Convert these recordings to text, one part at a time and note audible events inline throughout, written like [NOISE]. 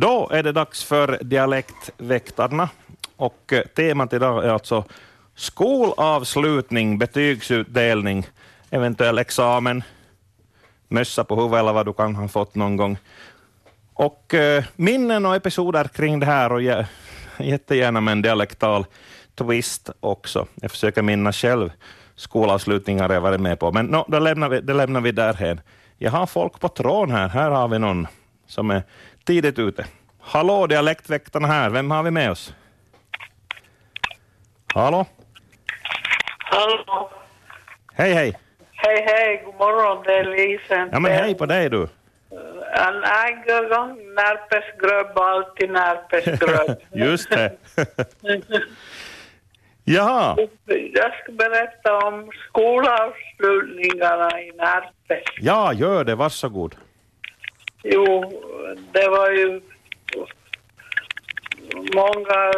Då är det dags för Dialektväktarna och eh, temat idag är alltså skolavslutning, betygsutdelning, eventuell examen, mössa på huvudet eller vad du kan ha fått någon gång. Och eh, minnen och episoder kring det här och jag, jättegärna med en dialektal twist också. Jag försöker minnas själv skolavslutningar jag varit med på, men no, det, lämnar vi, det lämnar vi därhen. Jag har folk på tråden här. Här har vi någon som är tidigt ute. Hallå, dialektväktarna här. Vem har vi med oss? Hallå? Hallå. Hej, hej. Hej, hej. God morgon. Det är Lisen. Ja, men hej på dig du. En en gång närpesgröb, alltid närpesgröb. [LAUGHS] Just det. [LAUGHS] Jaha, Jag ska berätta om skolavslutningarna i Närpes. ja, gör det. Varsågod. Jo, det var ju många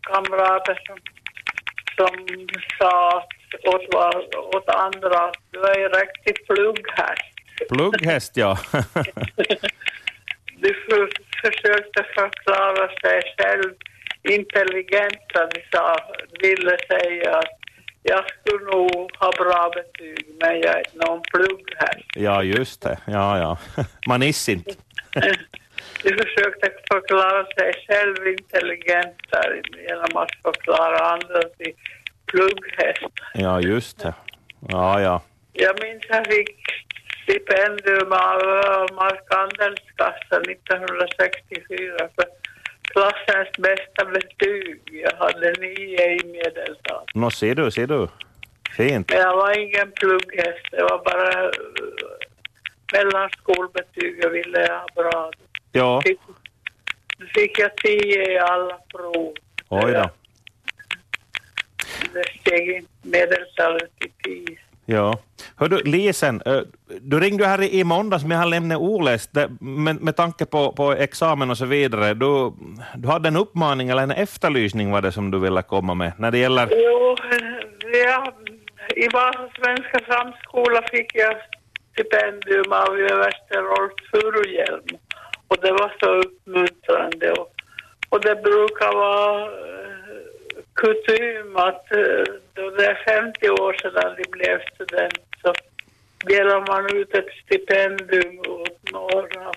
kamrater som, som sa åt, åt andra att du är ju riktig plugghäst. Plugghäst, ja. [LAUGHS] Du för, försökte förklara sig själv intelligent, som de sa, ville säga att jag skulle nog ha bra betyg, men jag är någon plugghäst. ja, just det. Ja, ja. [LAUGHS] Man is inte. [LAUGHS] Du försökte förklara sig själv intelligent där genom att förklara andra till plugghäst. Ja, just det. Ja, ja. Jag minns jag fick stipendium av Mark Handelskassa 1964 för klassens bästa betyg. Jag hade nio i medeltal. Nå, ser du, ser du. Fint. Men jag var ingen plugghäst, det var bara uh, mellanskolbetyg jag ville ha bra. Ja, Fick, fick jag tio i alla prov. oj då. Det steg in medeltalet till tio. Ja. Hör du, Lisen, eh, du ringde ju här i måndags, men jag har lämnat oläst. Med, med tanke på, på examen och så vidare, du, du hade en uppmaning eller en efterlysning var det som du ville komma med när det gäller... Jo, ja, i Vasa Svenska Samskola fick jag stipendium av överste Rolf Furuhjelm. Och det var så uppmuntrande. Och, och det brukar vara kutym att eh, då det är 50 år sedan de blev student så delar man ut ett stipendium åt några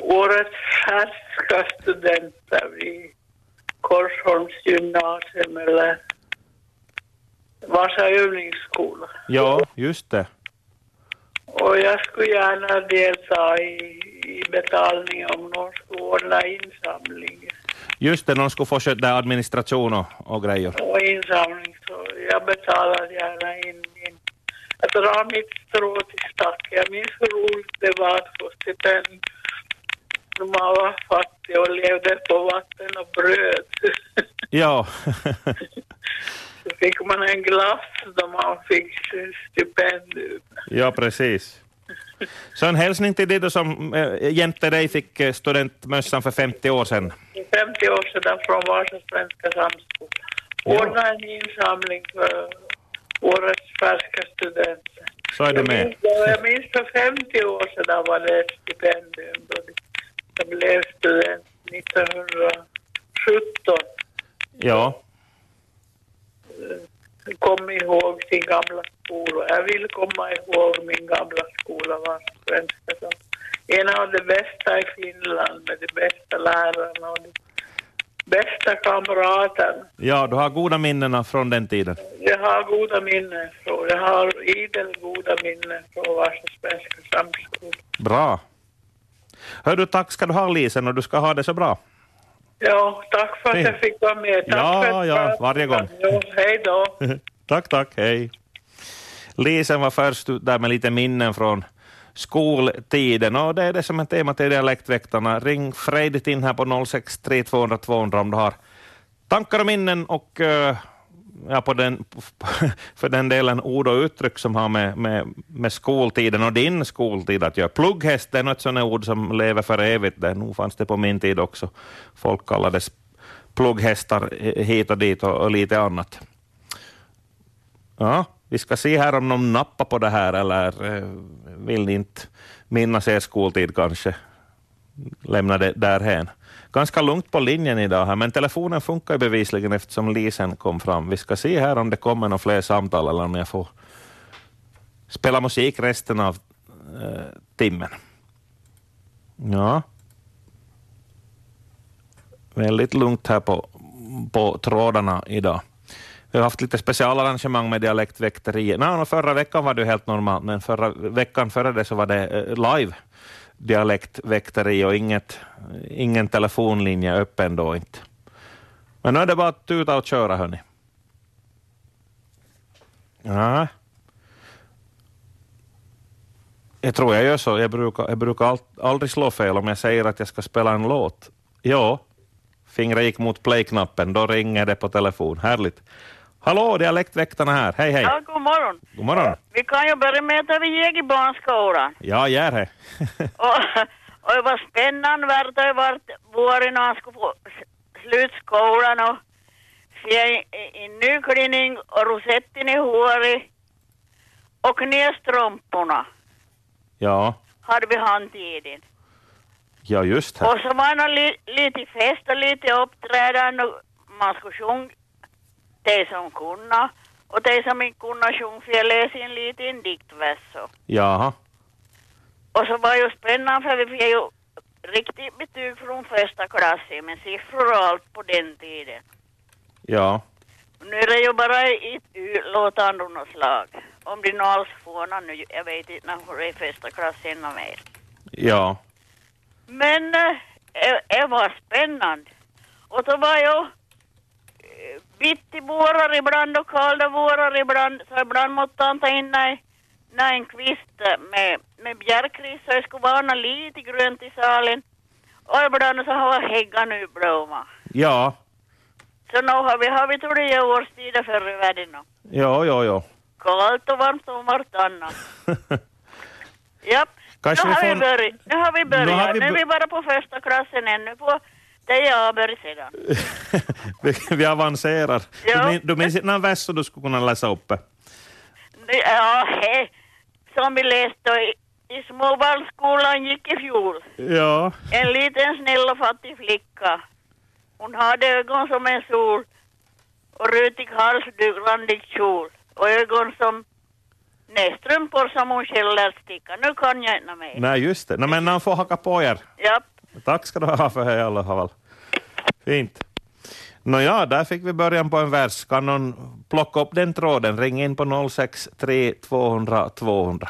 årets färska studenter vid Korsholms gymnasium eller Vasa övningsskola. Ja, just det. Och jag skulle gärna delta i, i betalningen om någon skulle ordna insamling. Just det, någon skulle få sköta administration och, och grejer. Och insamling så jag betalar gärna in min... Jag drar mitt strå till stack. Jag minns hur roligt det var att få stipendium när man var fattig och levde på vatten och bröd. [LAUGHS] Ja, Så fick man en glass då man fick stipendium. ja precis. Så en hälsning till dig som äh, jämte dig fick eh, studentmössan för 50 år sedan. 50 år sedan från Vasa Svenska Samskola. Ordna en insamling för årets färska studenter. Så är det Jag med. jag minns för 50 år sedan var det ett stipendium då jag blev student 1917. Ja, Kom ihåg sin gamla skola. Jag vill komma ihåg min gamla skola, Vasa Svenska Samskola. En av de bästa i Finland med de bästa lärarna och de bästa kamraterna. ja, du har goda minnen från den tiden. Jag har goda minnen från, jag har idel goda minnen från Vasa Svenska Samskola. Bra. Hör du, tack ska du ha Lisen och du ska ha det så bra. Ja, tack för att jag fick vara med. Tack Ja, för ett ja, varje gång. Jo, hej då. [LAUGHS] tack, tack, hej. Lisen var först där med lite minnen från skoltiden och det är det som är temat till Dialektväktarna. Ring fredigt in här på 063 200 200 om du har tankar och minnen och eh, ja, på den, [LAUGHS] för den delen ord och uttryck som har med, med, med skoltiden och din skoltid att göra. Plugghäst är något sådant ord som lever för evigt. Det nog fanns det på min tid också. Folk kallades plugghästar eh, hit och dit och, och lite annat. Ja, vi ska se här om någon nappar på det här eller eh, vill ni inte minnas er skoltid kanske. lämna det därhen. Ganska lugnt på linjen idag här, men telefonen funkar ju bevisligen eftersom Lisen kom fram. Vi ska se här om det kommer några fler samtal eller om jag får spela musik resten av eh, timmen. Ja. Väldigt lugnt här på, på trådarna idag. Vi har haft lite specialarrangemang med dialektväkteriet. No, förra veckan var det helt normalt, men förra veckan före det så var det eh, live dialektväkteri och inget, ingen telefonlinje öppen då inte. Men nu är det bara att tuta och köra hörni. Ja. Jag tror jag gör så. Jag brukar, jag brukar aldrig slå fel om jag säger att jag ska spela en låt. Ja, fingret gick mot play-knappen, då ringer det på telefon. Härligt. Hallå, dialektväktarna här. Hej, hej. Ja, god morgon. God morgon. Vi kan ju börja med att vi gick i barnskolan. Ja, gör det. [LAUGHS] och, och det var spännande vart det vart våren när han skulle få s- slut skolan och få i, i nyklänning och rosetten i håret och knästrumporna ja, hade vi handtiden. ja, just det. Och så var det li, lite fest och lite uppträdande och man skulle sjunga de som kunde och de som inte kunde sjunga för jag läste en liten diktvers. så. Jaha. Och så var ju spännande för vi fick ju riktigt betyg från första klassen med siffror och allt på den tiden. Ja, Nu är det ju bara ett utlåtande av något slag. Om de nu alls får någon nu, jag vet inte när det är första klassen och mer. ja, Men eh, det var spännande. Och så var ju bitti vårar ibland och kalda vårar ibland. Så ibland måste han ta in en, en kvist med, med björkris så det skulle något lite grönt i salen. Och ibland så har häggar nu blomma. ja, Så nu har vi, har vi är årstider förr i världen nu. ja, ja, ja. Kallt och varmt och vartannat. [LAUGHS] Japp. Kanske nu, vi har får- vi börjat. nu har vi börjat. Nu Nu, har vi är bör- vi bara på första klassen ännu. På det jag börjat sedan. vi, vi avancerar. Ja. Du, min, du minns någon vers som du skulle kunna läsa upp? Ja, he, som vi läste i, i småbarnsskolan gick i fjol. Ja, En liten snäll och fattig flicka. Hon hade ögon som en sol och rutig hals, randig kjol och ögon som nästrumpor som hon själv lät sticka. Nu kan jag inte mer. nej just det. Nej, men han får haka på er. Japp. Tack ska du ha för i alla fall. Fint. Nåja, där fick vi början på en vers. Kan någon plocka upp den tråden? Ring in på 063 200 200.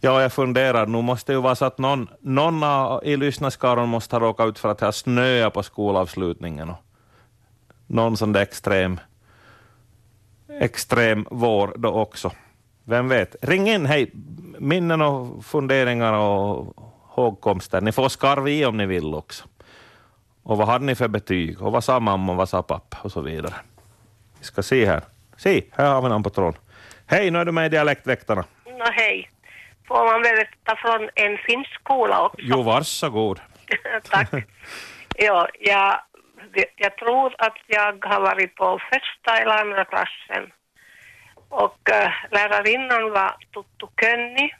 Ja, jag funderar, nu måste det ju vara så att någon, någon i lyssnarskaran måste ha råkat ut för att det har snöat på skolavslutningen. Och någon sån där extrem, extrem vår då också. Vem vet? Ring in, hej. Minnen och funderingar och hågkomster. Ni får skarva i om ni vill också. Och vad hade ni för betyg? Och vad sa mamma och vad sa pappa? Och så vidare. Vi ska se här. Se, här har vi någon på tråden. Hej, nu är du med i Dialektväktarna. Nå hej. Får man berätta från en finsk skola också? Jo, varsågod. [LAUGHS] Tack. ja, jag, jag tror att jag har varit på första eller andra klassen. Och äh, lärarinnan var Tuttu Könni.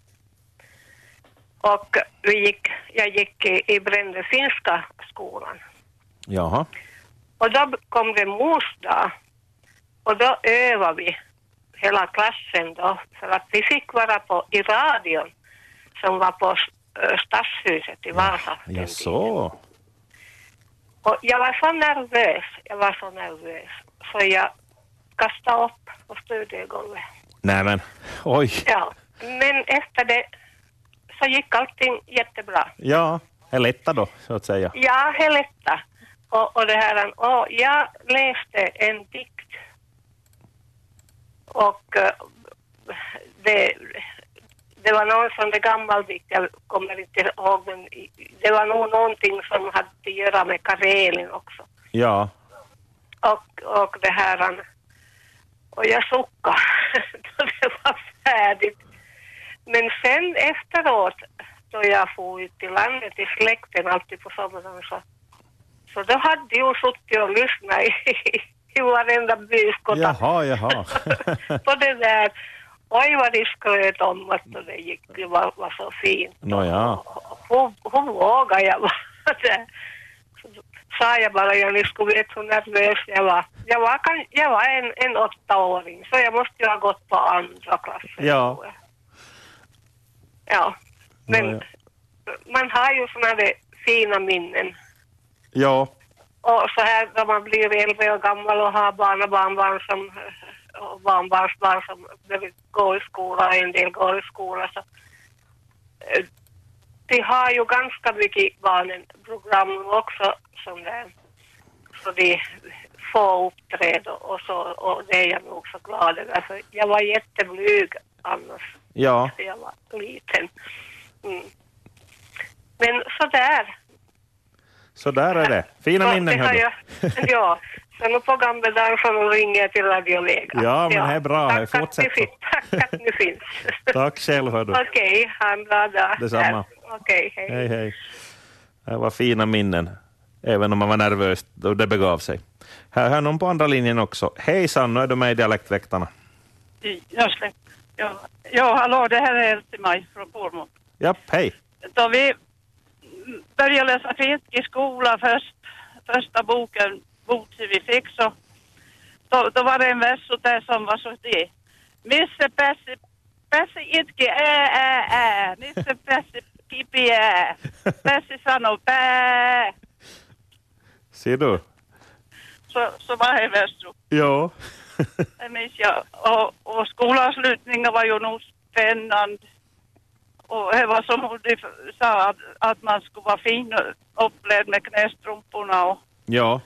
Och vi gick, jag gick i, i Brände finska skolan. Jaha. Och då kom det mors dag. Och då övade vi hela klassen då. För att vi fick vara på, i radion som var på äh, Stadshuset i Vasa. Ja, så. Och jag var så nervös. Jag var så nervös. Så jag kastade upp på studiegolvet. Nej men, oj. Ja. Men efter det så gick allting jättebra. Ja, det är lätta då, så att säga. Ja, Heletta. Och, och det här, och jag läste en dikt. Och eh, det, det var någon sån där gammal dikt, jag kommer inte ihåg, men det var nog någonting som hade att göra med Karelin också. Ja, Och, och det här, och jag suckade [LAUGHS] då det var färdigt. Men sen efteråt, då jag for ut till landet i släkten alltid på sommaren så, så då hade jag suttit och lyssnat i, i varenda byskåta jaha, jaha. [LAUGHS] på det där. Oj vad de skröt om att det gick, det var, var så fint. Nåja. Hur, hur vågar jag sa jag bara, jag ni skulle veta hur nervös jag var. Jag var, kan, jag var en, en åttaåring, så jag måste ju ha gått på andra klassen. Ja. Ja, men Ja, man har ju såna där fina minnen. Ja, Och så här när man blir äldre och gammal och har barn och barnbarn som och barnbarnsbarn som behöver gå i skola, en del går i skola så eh, de har ju ganska mycket barnprogram också som där så de får uppträda och så och det är jag nog så glad över för jag var jätteblyg annars ja, jag var liten. Mm. Men sådär. Så där är det. Fina Så minnen det har hör du. jag, Ja, så nu på gamla dagar så nu ringer jag till Radio Vega. Ja, men det är bra. Tack att, Fortsätt fin- tack att ni finns. [LAUGHS] Tack själv. Okej, ha en bra dag. Detsamma. Okej, hej. Hej, hej. Det var fina minnen, även om man var nervös då det begav sig. Här har någon på andra linjen också. Hejsan, nu är du med i Dialektväktarna. Ja, ja, hallå, det här är Else-Maj från Pormo. Japp, hej. Då vi började läsa skolan först, första boken, boken vi fick, så då, då var det en vers där som var så det. Misse Pässi, Pässi itki ää ää ää, Misse Pässi kipiää, Pässi sanoo pää. Ser du? Så, så var det en vers. Ja. Det minns jag. Och, och skolavslutningen var ju nog spännande. Och det var som de sa att, att man skulle vara fin uppklädd med knästrumporna och, ja.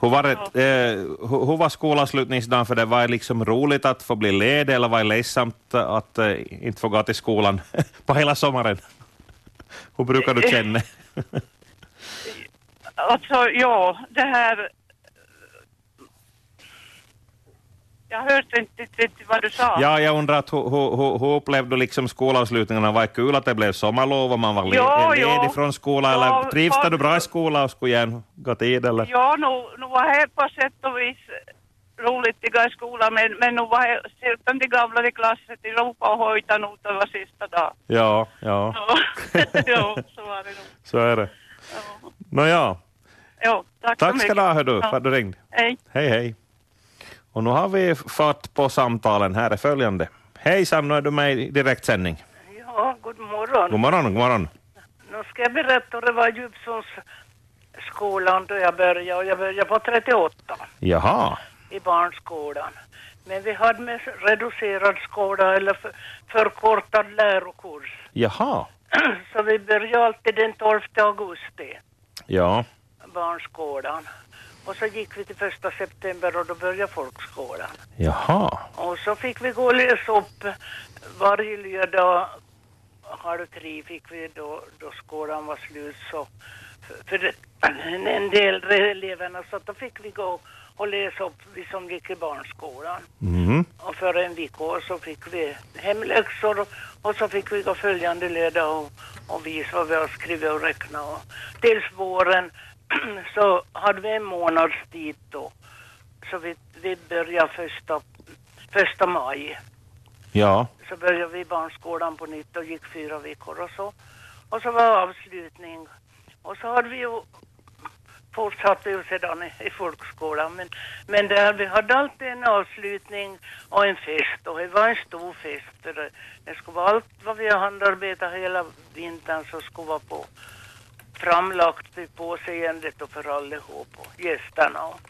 Hur var, det, eh, hur, hur var skolavslutningsdagen för det? Var det liksom roligt att få bli ledig eller var det ledsamt att eh, inte få gå till skolan [LAUGHS] på hela sommaren? Hur brukar du känna? [LAUGHS] alltså ja, det här jag hörde inte riktigt vad du sa. Ja, jag undrar att, hur, hur, hur, upplevde du liksom skolavslutningarna? Var det kul att det blev sommarlov och man var ledig ja. från skolan? Ja, Eller trivs du bra i skolan och skulle gärna gå tid? Eller? Ja, nu, nu var det på sätt och vis roligt att gå i skolan, men, men nu var det de gamla i klassen till Europa och hojta nog det var sista dagen. Ja, ja, ja, [LAUGHS] så var det nog. så är det. Ja. Nåja, Jo, tack, så tack ska mycket. du ha hör du, Ja. för att du ringde. Hej. Hej, hej. Och nu har vi fått på samtalen. Här är följande. Hejsan, nu är du med i direktsändning. Ja, god morgon. God morgon, god morgon. Nu ska jag berätta det var i Djupsundsskolan då jag började. Och jag började på 38 Jaha, i barnskolan. Men vi hade med reducerad skola eller för, förkortad lärokurs. jaha, [CLEARS THROAT] Så vi började alltid den 12 augusti, ja, barnskolan. Och så gick vi till första september och då började folkskolan. jaha, Och så fick vi gå och läsa upp varje lördag halv tre fick vi då, då skolan var slut så för, för [CLEARS THROAT] en del eleverna så då fick vi gå och läsa upp vi som gick i barnskolan. mm. Och för en vecka så fick vi hemläxor och, och så fick vi gå följande lördag och, och visa vad vi har skrivit och räknat. Och tills våren [CLEARS THROAT] så hade vi en månads tid då. Så vi, vi började första, första maj. ja, Så började vi barnskolan på nytt och gick fyra veckor och så. Och så var avslutning. Och så hade vi ju fortsatte ju sedan i, i folkskolan. Men, men där vi hade alltid en avslutning och en fest och det var en stor fest. För det, det skulle vara allt vad vi har handarbetat hela vintern så skulle vara på framlagt typ vid påseendet och för allihop och gästerna. Och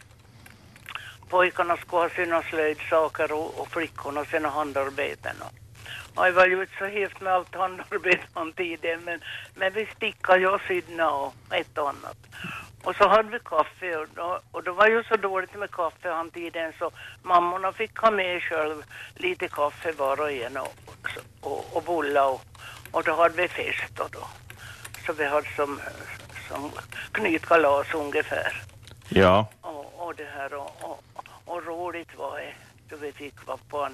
pojkarna skulle ha sina slöjdsaker och, och flickorna sina handarbeten. Och, och det var ju inte så helt med allt handarbete om tiden men, men vi stickade ju och sydde och ett och annat. Och så hade vi kaffe och då, och då var ju så dåligt med kaffe han tiden så mammorna fick ha med själv lite kaffe var och en och, och, och bullar och, och då hade vi fest och då. Så vi hade som, som knytkalas ungefär. ja, Och, och det här och, och, och roligt var det då vi fick vara på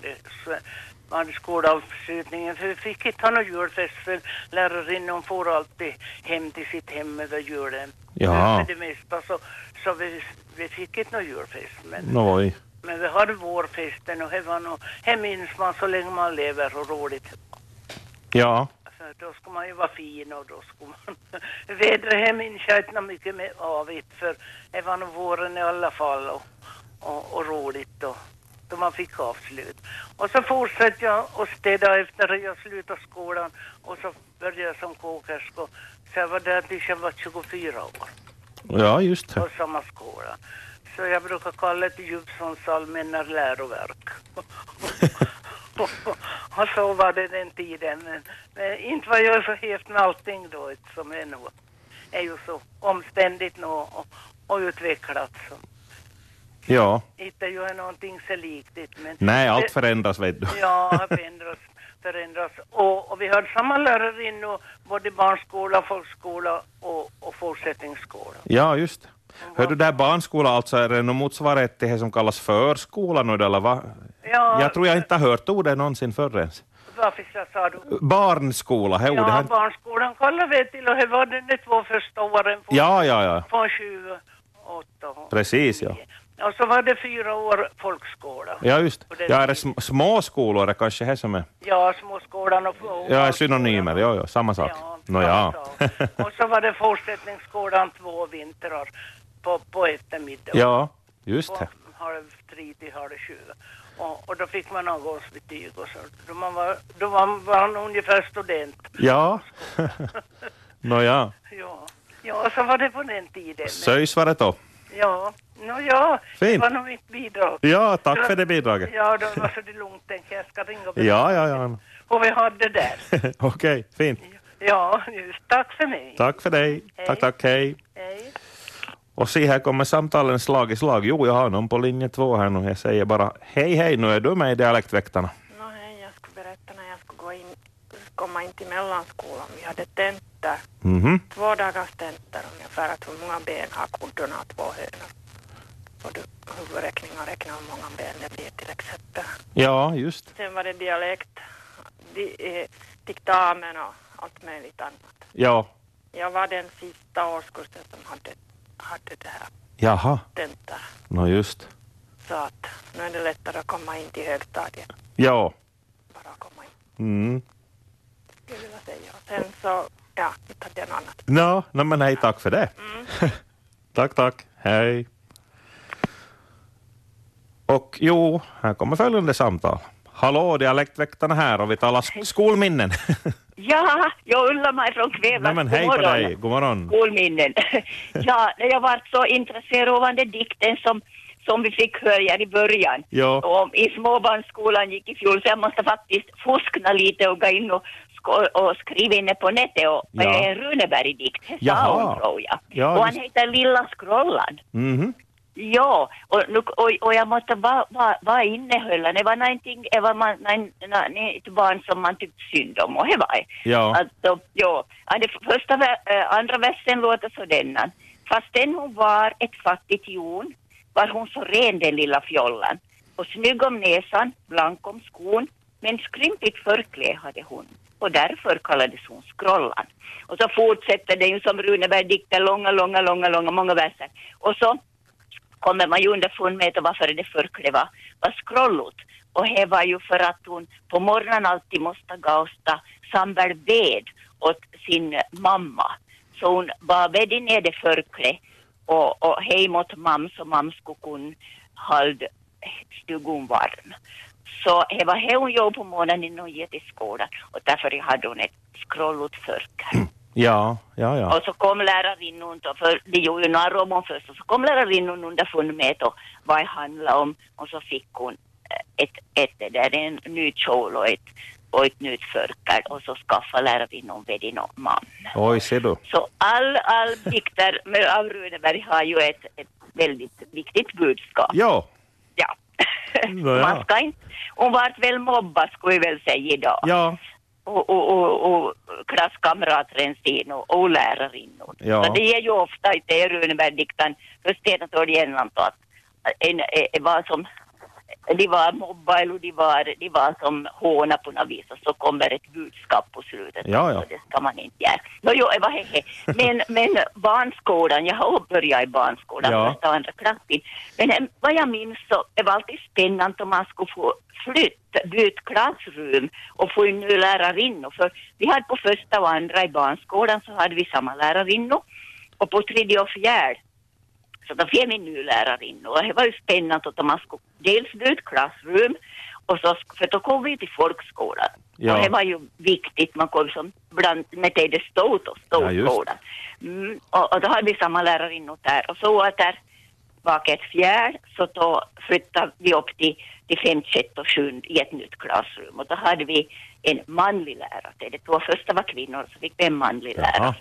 man skolavslutningen för vi fick inte ha någon julfest för lärarinnan får alltid hem till sitt hem över julen. Ja. För det mesta så, så vi, vi fick inte någon julfest men, noj, men vi hade vårfesten och det var nog, det minns man så länge man lever och roligt ja, För då ska man ju vara fin och då ska man... [LAUGHS] Vädret här minns jag inte mycket med avigt för det var nog våren i alla fall och, och, och roligt då, då man fick avslut. Och så fortsatte jag och städa efter att jag slutade skolan och så började jag som kokerska. Så jag var där tills jag var 24 år Ja, just det. på samma skola. Så jag brukar kalla det Djupsons allmänna läroverk. [LAUGHS] [LAUGHS] och så var det den tiden. Men, men inte var jag så häft med allting då som är nu. är ju så omständigt nu och, och utvecklat. Så. Ja. Inte är ju någonting så liktigt. Men Nej, allt förändras vet du. [LAUGHS] Ja, förändras. förändras. Och, och vi har samma lärarinnor både barnskola, folkskola och, och fortsättningsskola. Ja, just det. Hör du, där barnskola alltså, är det någon motsvarighet till det som kallas förskola nu eller vad? Ja, Jag tror jag inte har hört ordet någonsin förr. Varför så sa du? Barnskola, Ja, barnskolan kallar vi till och det var de två första åren från, Ja, ja, ja. från 28 och Precis, ja. Och så var det fyra år folkskola. Ja, just Och det- Ja, är det sm små skolor kanske det som är... Ja, småskolan och, och Ja, synonymer, ja, ja, samma sak. Ja, Nå ja. Och så var det fortsättningsskolan två vintrar på, på eftermiddag. ja, just På det. halv tre till halv sju. Och, och då fick man avgångsbetyg och så. Då man var, då var var man ungefär student. Ja. [LAUGHS] Nå ja. Ja. så var det på den tiden. Söjs var det då. Ja, no, ja, det Fint. var nog mitt bidrag. Ja, tack för det bidraget. Ja, då var så det lugnt, tänker jag. ska ringa och Ja, ja, ja. Och vi hade där. [LAUGHS] Okej, fint. Ja, just. Tack för mig. Tack för dig. Tack, tack, hej. Hej. Och se, här kommer samtalen slag i slag. Jo, jag har någon på linje två här nu. Jag säger bara hej, hej, nu är du med i Dialektväktarna. No hej, jag skulle berätta när jag skulle gå in, komma in till mellanskolan. Vi hade tentor, Mhm. två dagars tentor ungefär, att hur många ben har kuddarna och två hönor. Och du, huvudräkningar räknar hur många ben det blir till exempel. Ja, just. Sen var det dialekt, di, eh, diktamen och allt möjligt annat. Ja. Jag var den sista årskursen som hade, hade det här Jaha. tentor. Nå just. Så att nu är det lättare att komma in till högstadiet, Ja. bara komma in, Mm. skulle jag vilja säga. Sen så, ja, inte hade jag något annat. Nå, no, men hej, tack för det. [LAUGHS] tack, tack. Hej. Och jo, här kommer följande samtal. Hallå, Dialektväktarna här och vi talar sk- skolminnen. [LAUGHS] [LAUGHS] Ja, jag Ulla mig från Kvävlas. Nej, men hej på dig. God morgon. Skolminnen. ja, jag var så intresserad av den dikten som, som vi fick höra i början. Ja. Och I småbarnsskolan gick i fjol, så jag måste faktiskt fuskna lite och gå in och, och skriva inne på nätet. Och, Ja. En Runeberg-dikt, det sa hon tror jag. Ja, och han just- heter Lilla Skrollan. Mhm. Ja, och, och, och jag måste, vad, vad, vad innehöll? Det var någonting, det var man, nej, ett barn som man tyckte synd om och det var. Ja. Alltså, ja. Det första, andra versen låter så denna. Fastän hon var ett fattigt jon var hon så ren den lilla fjollan. Och snygg om näsan, blank om skon, men skrympligt förkläde hade hon. Och därför kallades hon Skrollan. Och så fortsätter det ju som Runeberg dikter långa, långa, långa, långa, många verser. Och så kommer man ju underfund med varför det förkläde var, var scrollot. Och det var ju för att hon på morgonen alltid måste gausta samla ved åt sin mamma. Så hon var väldigt ner det förkläde och, och hej mot mamma så mamma skulle kunna hålla stugan varm. Så det var det hon gjorde på morgonen innan hon gick till skolan och därför hade hon ett scrollot förkläde. Mm. Ja, ja, ja. Och så kom lärarinnan, för de gjorde ju narr om hon först, och så kom lärarinnan underfund med då, vad det handlade om och så fick hon eh, ett, ett, det där, en ny kjol och ett, och ett nytt förkläde och så skaffade lärarinnan ved och man. Oj, ser du. Så all, all dikter med av Runeberg har ju ett, ett väldigt viktigt budskap. Ja. Ja. Man ska inte, hon vart väl mobbad skulle vi väl säga idag. Ja. Och, och, och, och klasskamraten sin och, och lärarinnor. Ja. Så det är ju ofta i det Runeberg-dikten, för Stenat och Jenland att en, en, vad som de var mobbade och de var, de var som håna på något vis och så kommer ett budskap på slutet. Ja, ja. Så det ska man inte göra. Nå jo, Eva, he, he. Men, [LAUGHS] men barnskolan, jag har börjat i barnskolan, Ja. första och andra klassen. Men eh, vad jag minns så det var alltid spännande om man skulle få flytta, byta klassrum och få en ny lärarinnor. För vi hade på första och andra i barnskolan så hade vi samma lärarinnor och på tredje och fjärde så då fick vi en ny lärarinnor och det var ju spännande att man skulle dels byta klassrum och så, för då kom vi till folkskolan. Ja. Och det var ju viktigt, man kom som bland med det stod och Ja, just. stod mm, och, och då hade vi samma lärarinnor där och så att där bak ett fjärde så då flyttade vi upp till, till femte, sjätte och sjunde i ett nytt klassrum och då hade vi en manlig lärare. Det två första var kvinnor så fick vi en manlig Jaha. lärare.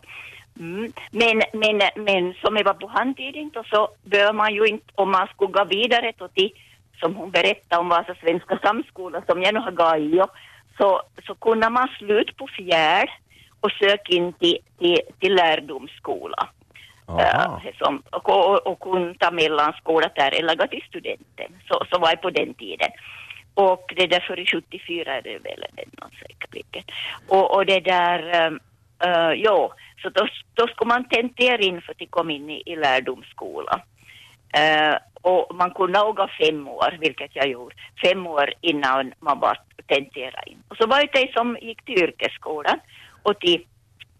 Mm. Men, men, men som jag var på handtiden då så bör man ju inte, om man skulle gå vidare till, som hon berättade om Vasa svenska samskola som jag nu har gått i, så, så kunde man sluta på fjärde och söka in till, till, till lärdomsskola. Eh, som, och, och, och kunna ta mellanskola där eller gå till studenten. Så, så var det på den tiden. Och det där före 74 är det väl den någon säkerligen. Och, och det där, um, uh, ja, så då, då skulle man tentera in för att komma in i, i lärdomsskola. Uh, och man kunde åka fem år, vilket jag gjorde, fem år innan man bara tenterade in. Och så var det de som gick till yrkesskolan och de,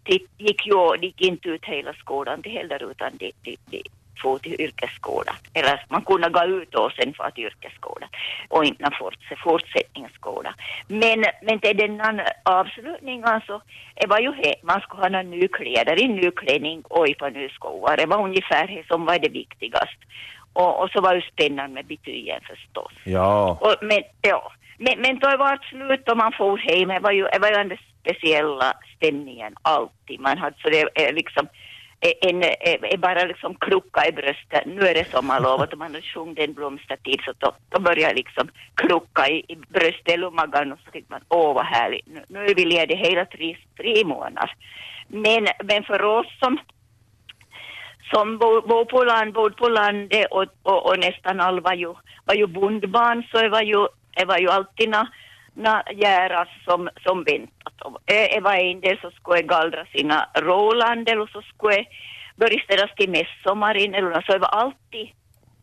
de gick ju, de gick inte ut hela skolan de heller utan de, de, de få till yrkesskolan. Eller man kunde gå ut och sen få till yrkesskolan och inte forts- fortsättningsskola. Men, men till den avslutningen så det var ju he, man skulle ha några nya kläder, en ny klänning och ett par nya skor. Det var ungefär det som var det viktigaste. Och, och så var det ju spännande med betygen förstås. Ja. Och, men, ja. men, men då var det slut och man for hem. Det var ju, det var ju den speciella stämningen alltid. Man hade så det är liksom E, en, en, bara liksom klucka i bröstet. Nu är det sommarlov och man har sjungit en blomstertid så då, då börjar liksom klucka i, i bröstet och magen och så tycker man åh vad härligt. Nu, nu är vi lediga hela tre, tre månader. Men, men för oss som som bor, bor på land, bor på landet och, och, och nästan alla var ju, var ju bondbarn så det var ju, det var ju alltid na, järas som, som väntat. Och Det det var en del som skulle gallra sina råland eller så skulle börja ställas till midsommar eller så det var alltid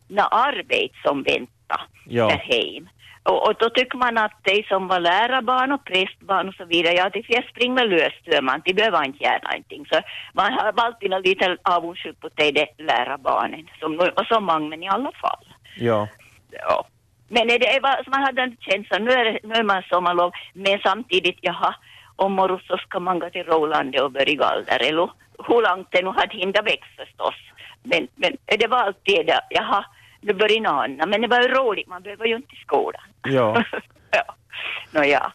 na arbete som väntade Ja. där hem. Och, och då tycker man att de som var lärarbarn och prästbarn och så vidare, ja de får springa lös man, de behöver inte göra någonting. Så man har alltid en liten avundsjuk på de lärarbarnen, som, och så många, men i alla fall. Ja. Ja. Men det var, så man hade en känsla, nu är, nu är man sommarlov, men samtidigt, jaha, om morgon så ska man gå till Rolandet och börja gallra, eller hur långt det nu hade hindat växt förstås. Men, men det var alltid det, jaha, nu börjar något annat, men det var ju roligt, man behöver ju inte till skolan. Ja. [LAUGHS] ja. Nåja,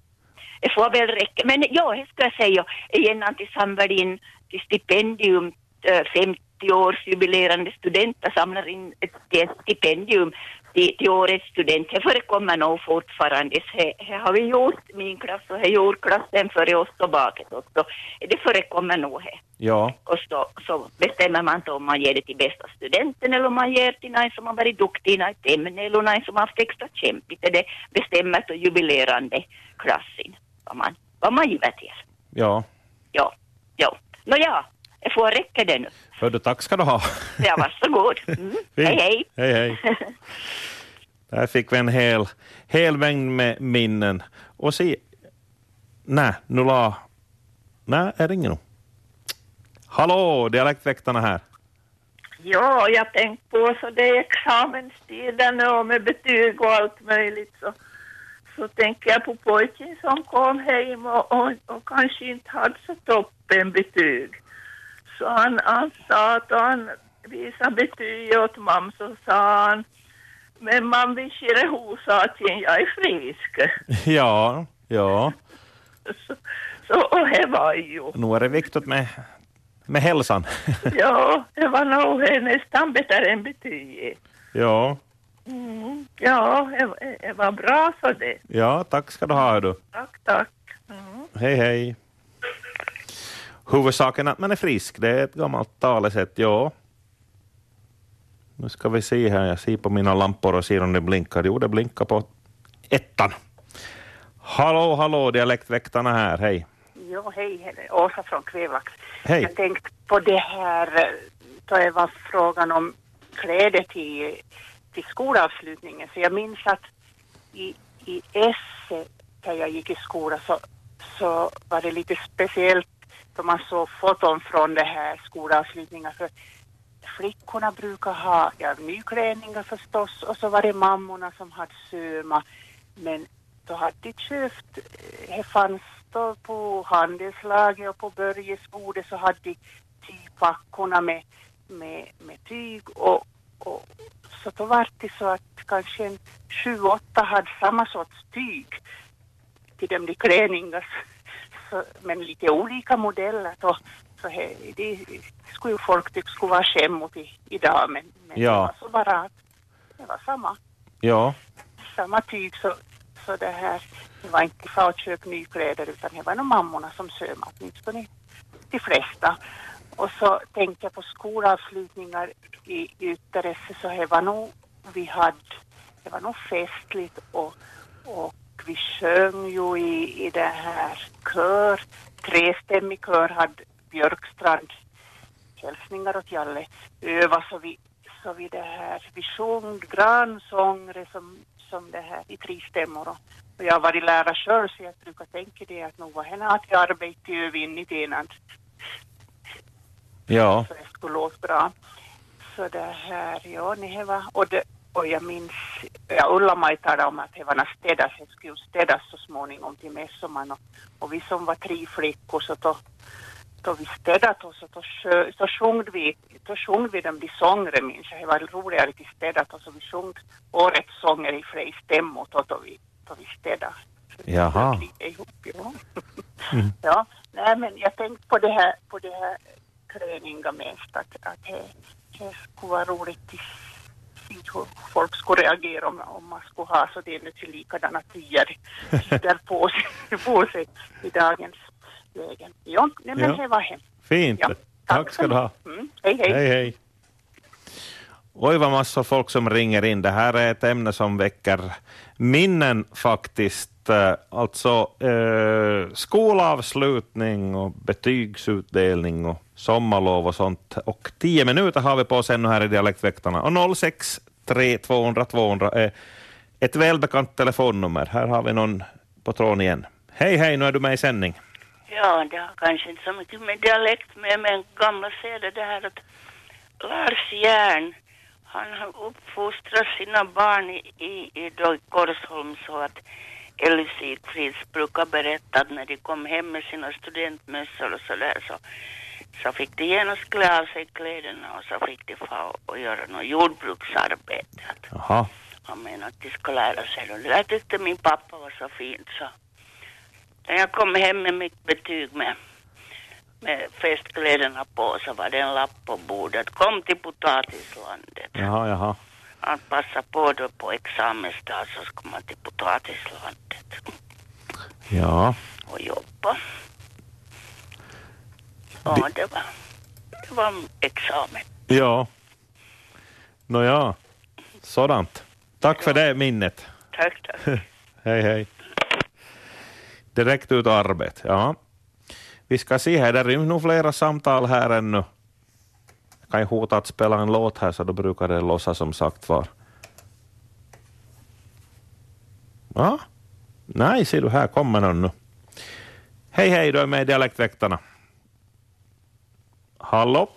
det får väl räcka. Men ja, det ska jag säga igen i samband in till stipendium, eh, 50-årsjubilerande studenter samlar in till ett stipendium till, till årets student. Det förekommer nog fortfarande. Det, har vi gjort, min klass och det gjorde klassen före oss och bakåt också. Det förekommer nog det. Ja. Och så, så bestämmer man då om man ger det till bästa studenten eller om man ger till någon som har varit duktig i något ämne eller någon som har haft extra kämpigt. Det bestämmer då jubilerande klassen vad man, vad man giver till. Ja. Ja, ja. Nåja, får räcka det nu. Hördu, tack ska du ha. [LAUGHS] Ja, varsågod. [LAUGHS] Mm. Hej, hej. Hej, hej. [LAUGHS] Där fick vi en hel, hel mängd med minnen. Och se, nej, nu la... Nej, är det ingen nu? Hallå, dialektväktarna här. Ja, jag tänkte på så det är examenstiden nu och med betyg och allt möjligt så, så tänker jag på pojken som kom hem och, och, och kanske inte hade så toppen betyg. Så han, han sa att han visade betyg åt mamma så sa han men man vill skilja hos att jag är frisk. [LAUGHS] Ja, ja. Så, så och det var ju. Nu är det viktigt med, med hälsan. [LAUGHS] Ja, det var nog nästan bättre än betyg. ja, Mm, ja, det, var bra så det. ja, tack ska du ha. hördu. Tack, tack. Mm. Hej, hej. Huvudsaken att man är frisk, det är ett gammalt talesätt, ja. Nu ska vi se här, jag ser på mina lampor och ser om det blinkar. Jo, det blinkar på ettan. Hallå, hallå, dialektväktarna här, hej. Jo, hej, Åsa från Kvevax. Hej. Jag tänkte på det här då det var frågan om kläder till, till skolavslutningen. Så jag minns att i, i Esse, där jag gick i skola, så, så var det lite speciellt då man såg foton från det här skolavslutningen. För flickorna brukar ha ja, nyklänningar förstås och så var det mammorna som hade söma. Men då hade de köpt, eh, det fanns då på handelslaget och på Börjes borde så hade de tygpackorna med, med, med tyg och, och så då var det så att kanske en sju, åtta hade samma sorts tyg till dem de klänningar. Så, men lite olika modeller då. Så he, det skulle ju folk tycka skulle vara skämmigt idag men, men Ja. det var så bara att det var samma Ja, samma tyg så, så det här, det var inte för att köpa nykläder utan det var nog mammorna som sömade, åtminstone de flesta. Och så tänkte jag på skolavslutningar i Ytteresse så det var nog, vi hade, det var nog festligt och, och vi sjöng ju i, i det här kör, trestämmig kör hade Björkstrand hälsningar åt Jalle. Öva så vi, så vi det här, vi sjöng grannsånger som, som det här i tre stämmor. Och, och jag har varit lärare själv så jag brukar tänka det att nog var henne att jag arbetade i det innan ja, så det skulle låta bra. Så det här, ja, ni var, och, det, och jag minns, ja, Ulla-Maj talade om att det var städas, det skulle städas så småningom till mässoman och, och vi som var tre flickor så då, då vi städat oss och då, så sjöng vi, då sjöng vi dem de sånger minns jag, det var roligare till städat och så vi sjöng årets sånger i flera stämmor då, då vi, då vi städade. Jaha. ihop, ja. [LAUGHS] ja, nej men jag tänkte på det här, på det här klänningar mest, att, att det, det skulle vara roligt se hur folk skulle reagera om, om man skulle ha så till likadana [LAUGHS] tider på sig, på sig i dagens läge. Ja, nej, men Ja. det var hem. fint. Ja, Tack ska du ha. Mm, hej, hej. Hej, hej. Oj, vad massor folk som ringer in. Det här är ett ämne som väcker minnen faktiskt. Alltså eh, skolavslutning och betygsutdelning och sommarlov och sånt. Och tio minuter har vi på oss ännu här i Dialektväktarna. Och 06 3 200 200 är ett välbekant telefonnummer. Här har vi någon på tråden igen. Hej, hej, nu är du med i sändning. Ja, det har kanske inte så mycket med dialekt med, men gamla seder det här att Lars Järn, han har uppfostrat sina barn i, i, i då Korsholm så att Elly Sigfrids brukar berätta att när de kom hem med sina studentmössor och så där så, så fick de genast klä av sig kläderna och så fick de få och göra något jordbruksarbete. Jaha. han menar att de ska lära sig det. Det där tyckte min pappa var så fint så när jag kom hem med mitt betyg med, med festkläderna på så var det en lapp på bordet. Kom till potatislandet. Jaha, jaha. Han passade på då på examensdag så ska man till potatislandet Ja. och jobba. Ja, det var, det var examen. Ja. Nåja, sådant. Tack för det minnet. Tack, tack. [LAUGHS] hej, hej. Direkt ut arbete, ja. Vi ska se här, det ryms nog flera samtal här ännu. Jag kan ju hota att spela en låt här, så då brukar det lossa som sagt var. Ja, nej, ser du, här kommer någon nu. Hej, hej, du är med i Dialektväktarna. Hallå?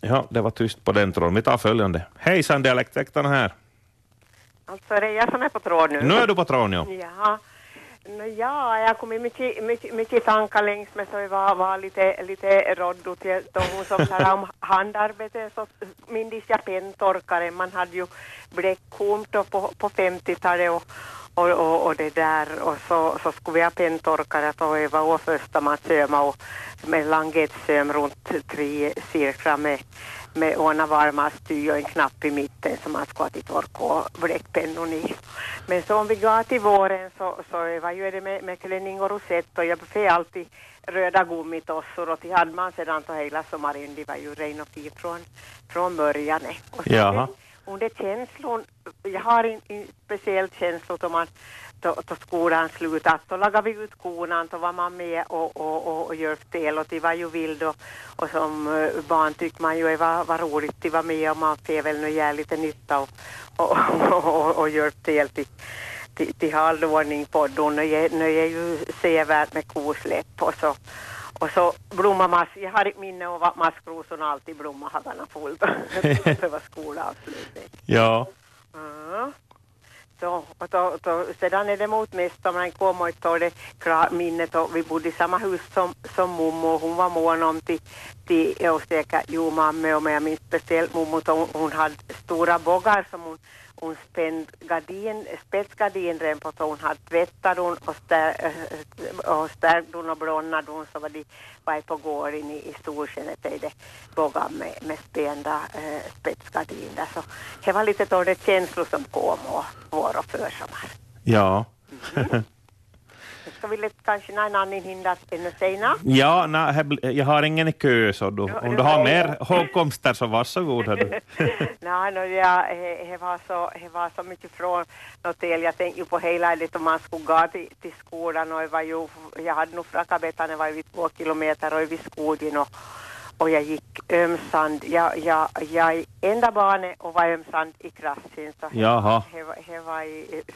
Ja, det var tyst på den tråden. Vi tar följande. Hejsan, Dialektväktarna här. Alltså är det jag som är på tråd nu? Nu är du på tråden, ja. Jaha. Nå, ja, jag kom i mycket, mycket, mycket tankar längs med så jag var, var lite, lite till [LAUGHS] då hon som talade om handarbete så minns jag penntorkare. Man hade ju bläckkorn på, på 50-talet och, och, och, och det där och så, så skulle vi ha pentorkare och öva och första man söma och med langetsöm runt tre cirklar med med ordna varma styr och en knapp i mitten som man skulle ha till tork och bläckpennor i. Men så om vi går till våren så, så var gör det med, med klänning och rosett och jag får alltid röda gummitossor och till hade man sedan så hela sommaren, det var ju ren och fin från, från början. Och så Jaha under känslon, jag har en, en speciell känsla då man då, då skolan slutat, då lagade vi ut konan, då var man med och, och, och, och hjälpte spel och det var ju vild och, och som eh, barn tyckte man ju det var, var roligt, det var med och man fick väl nu göra lite nytta och, och, och, och, och hjälpte till till, till, till halvordning på då, Nu är nu är ju sevärt med kosläpp och så och så blommar mask, jag har ett minne av att maskrosorna alltid blommar hagarna fullt. [LAUGHS] det var skolavslutning. Ja. Ja. Så, och då, då, sedan är det mot mest om man kommer och tar det klart minnet och vi bodde i samma hus som, som mommo och hon var mån om till, till och säkert jo mamma och men jag minns speciellt mommo hon, hon hade stora bågar som hon, hon spände gardin, spetsgardinrem på så hon hade tvättat hon och, stär, äh, och stärkt hon och blonnat hon så var de var på gården i, i storskenet är det bågar med, med spända äh, spetsgardin där så det var lite då det känslor som kom och vår och försommar. Ja. Ska vi lite kanske en annan hinner ännu senare? Ja, na, här jag har ingen i kö, så du, om du har mer hågkomster så varsågod. [LAUGHS] Nej, no, ja, det var så, var så mycket från något. Jag tänkte ju på hela det om man skulle gå till, till skolan och det var ju, jag hade nog frakabetan, det var ju två kilometer och vid skogen och, och jag gick ömsand. Jag, jag, jag är enda barnet och var ömsand i klassen. Så det- Jaha. Det var,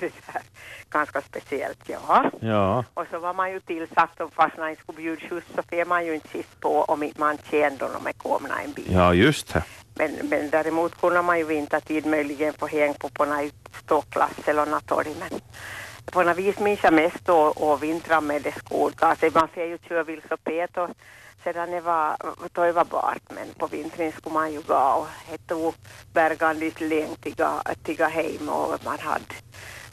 där, ganska speciellt, ja. Ja. [LAUGHS] Och så var man ju tillsatt och fast man skulle bjuda skjuts så får man ju inte sist på om inte man kände dem med komna en bil. ja, just det. Men, men däremot kunde man ju vintertid möjligen få häng på på någon ståklass eller något torg. Men på något vis minns jag mest då och vintrar med det skolklass. Man får ju köra vilsopet och sedan det var, då det var bart men på vintern skulle man ju gå och det tog bergandes länge till hem och man hade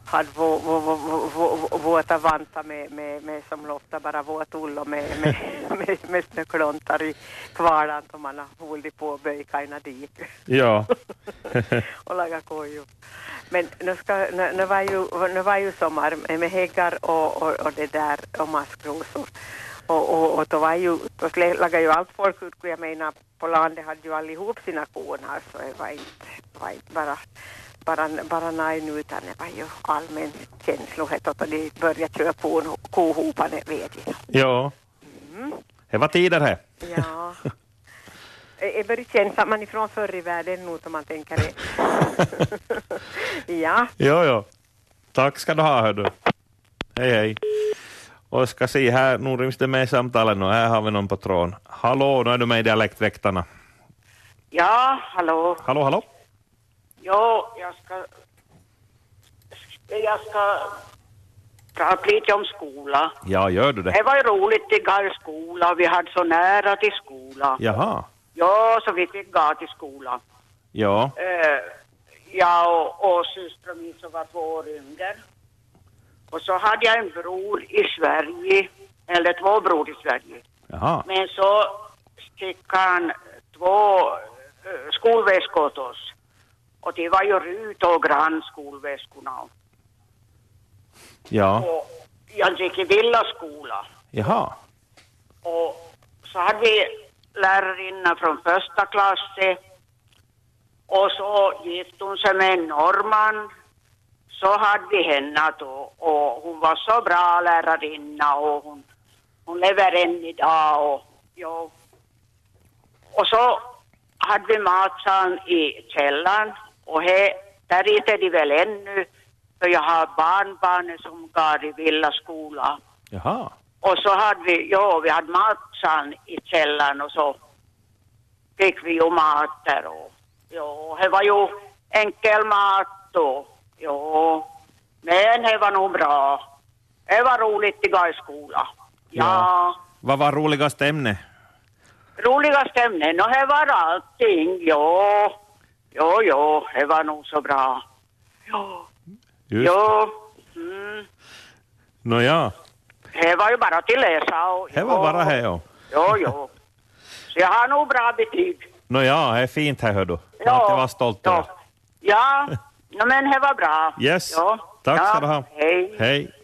hade vå, vå, vå, vå, vå, våta vantar med, med, med som loftar bara våt ull och med, med, [LAUGHS] med, med snöklontar i kvarnan som man har hållit på och böjkajna dit Ja. [LAUGHS] och laga kojor. Men nu, ska, nu, nu, var ju, nu var ju sommar med häggar och, och, och det där och maskrosor. Och, och, och då var ju, då lagade ju allt folk ut, jag menar på landet hade ju allihop sina konar så det var inte, var inte bara bara, bara nej utan det var ju allmän känslohet och de började köra kon, kohopan vet jag. Ja. Mm. Det var tider här. Ja. Det börjar kännas att man är från förr i världen nu om man tänker det. [LAUGHS] ja. Jo, jo. Tack ska du ha, hördu. Hej, hej. Och ska se här, nu ryms det med i samtalet nu. Här har vi någon på tråden. Hallå, nu är du med i Dialektväktarna. Ja, hallå. Hallå, hallå. Jo, jag ska... Jag ska prata lite om skola. Ja, gör du det? Det var ju roligt i skola. Vi hade så nära till skola. Jaha. Ja, så vi fick gå till skolan. Ja. Eh, jag och, och systern min som var två år yngre. Och så hade jag en bror i Sverige, eller två bror i Sverige. Jaha. Men så skickade han två eh, skolväskor åt oss. Och det var ju Rut och Grann skolväskorna. Ja. Och jag gick i villaskola. Jaha. Och så hade vi lärarinna från första klassen. Och så gifte hon sig med en norrman. Så hade vi henne då. Och hon var så bra lärarinna och hon, hon lever än idag. Och, ja. och så hade vi matsalen i källaren. Och he, där är de väl ännu. För jag har barnbarn som går i villaskola. Jaha. Och så hade vi, ja, vi hade matsalen i källaren och så fick vi ju mat där och ja, det var ju enkel mat då. Jo, men det var nog bra. Det var roligt i skolan. Ja. ja. Vad var roligaste ämne? Roligaste ämne? Nå, no, det var allting. Jo, jo, jo, det var nog så bra. Jo. Just jo. Mm. Nåja. Det var ju bara till läsa. Och, det var bara det, ja. Jo, jo. Så jag har nog bra betyg. Nåja, det är fint här, hördu. Ja. Att jag var stolt över. Ja. ja. [LAUGHS] No, men det var bra. Yes. Ja. Tack ja. ska du ha. Hej. Hej.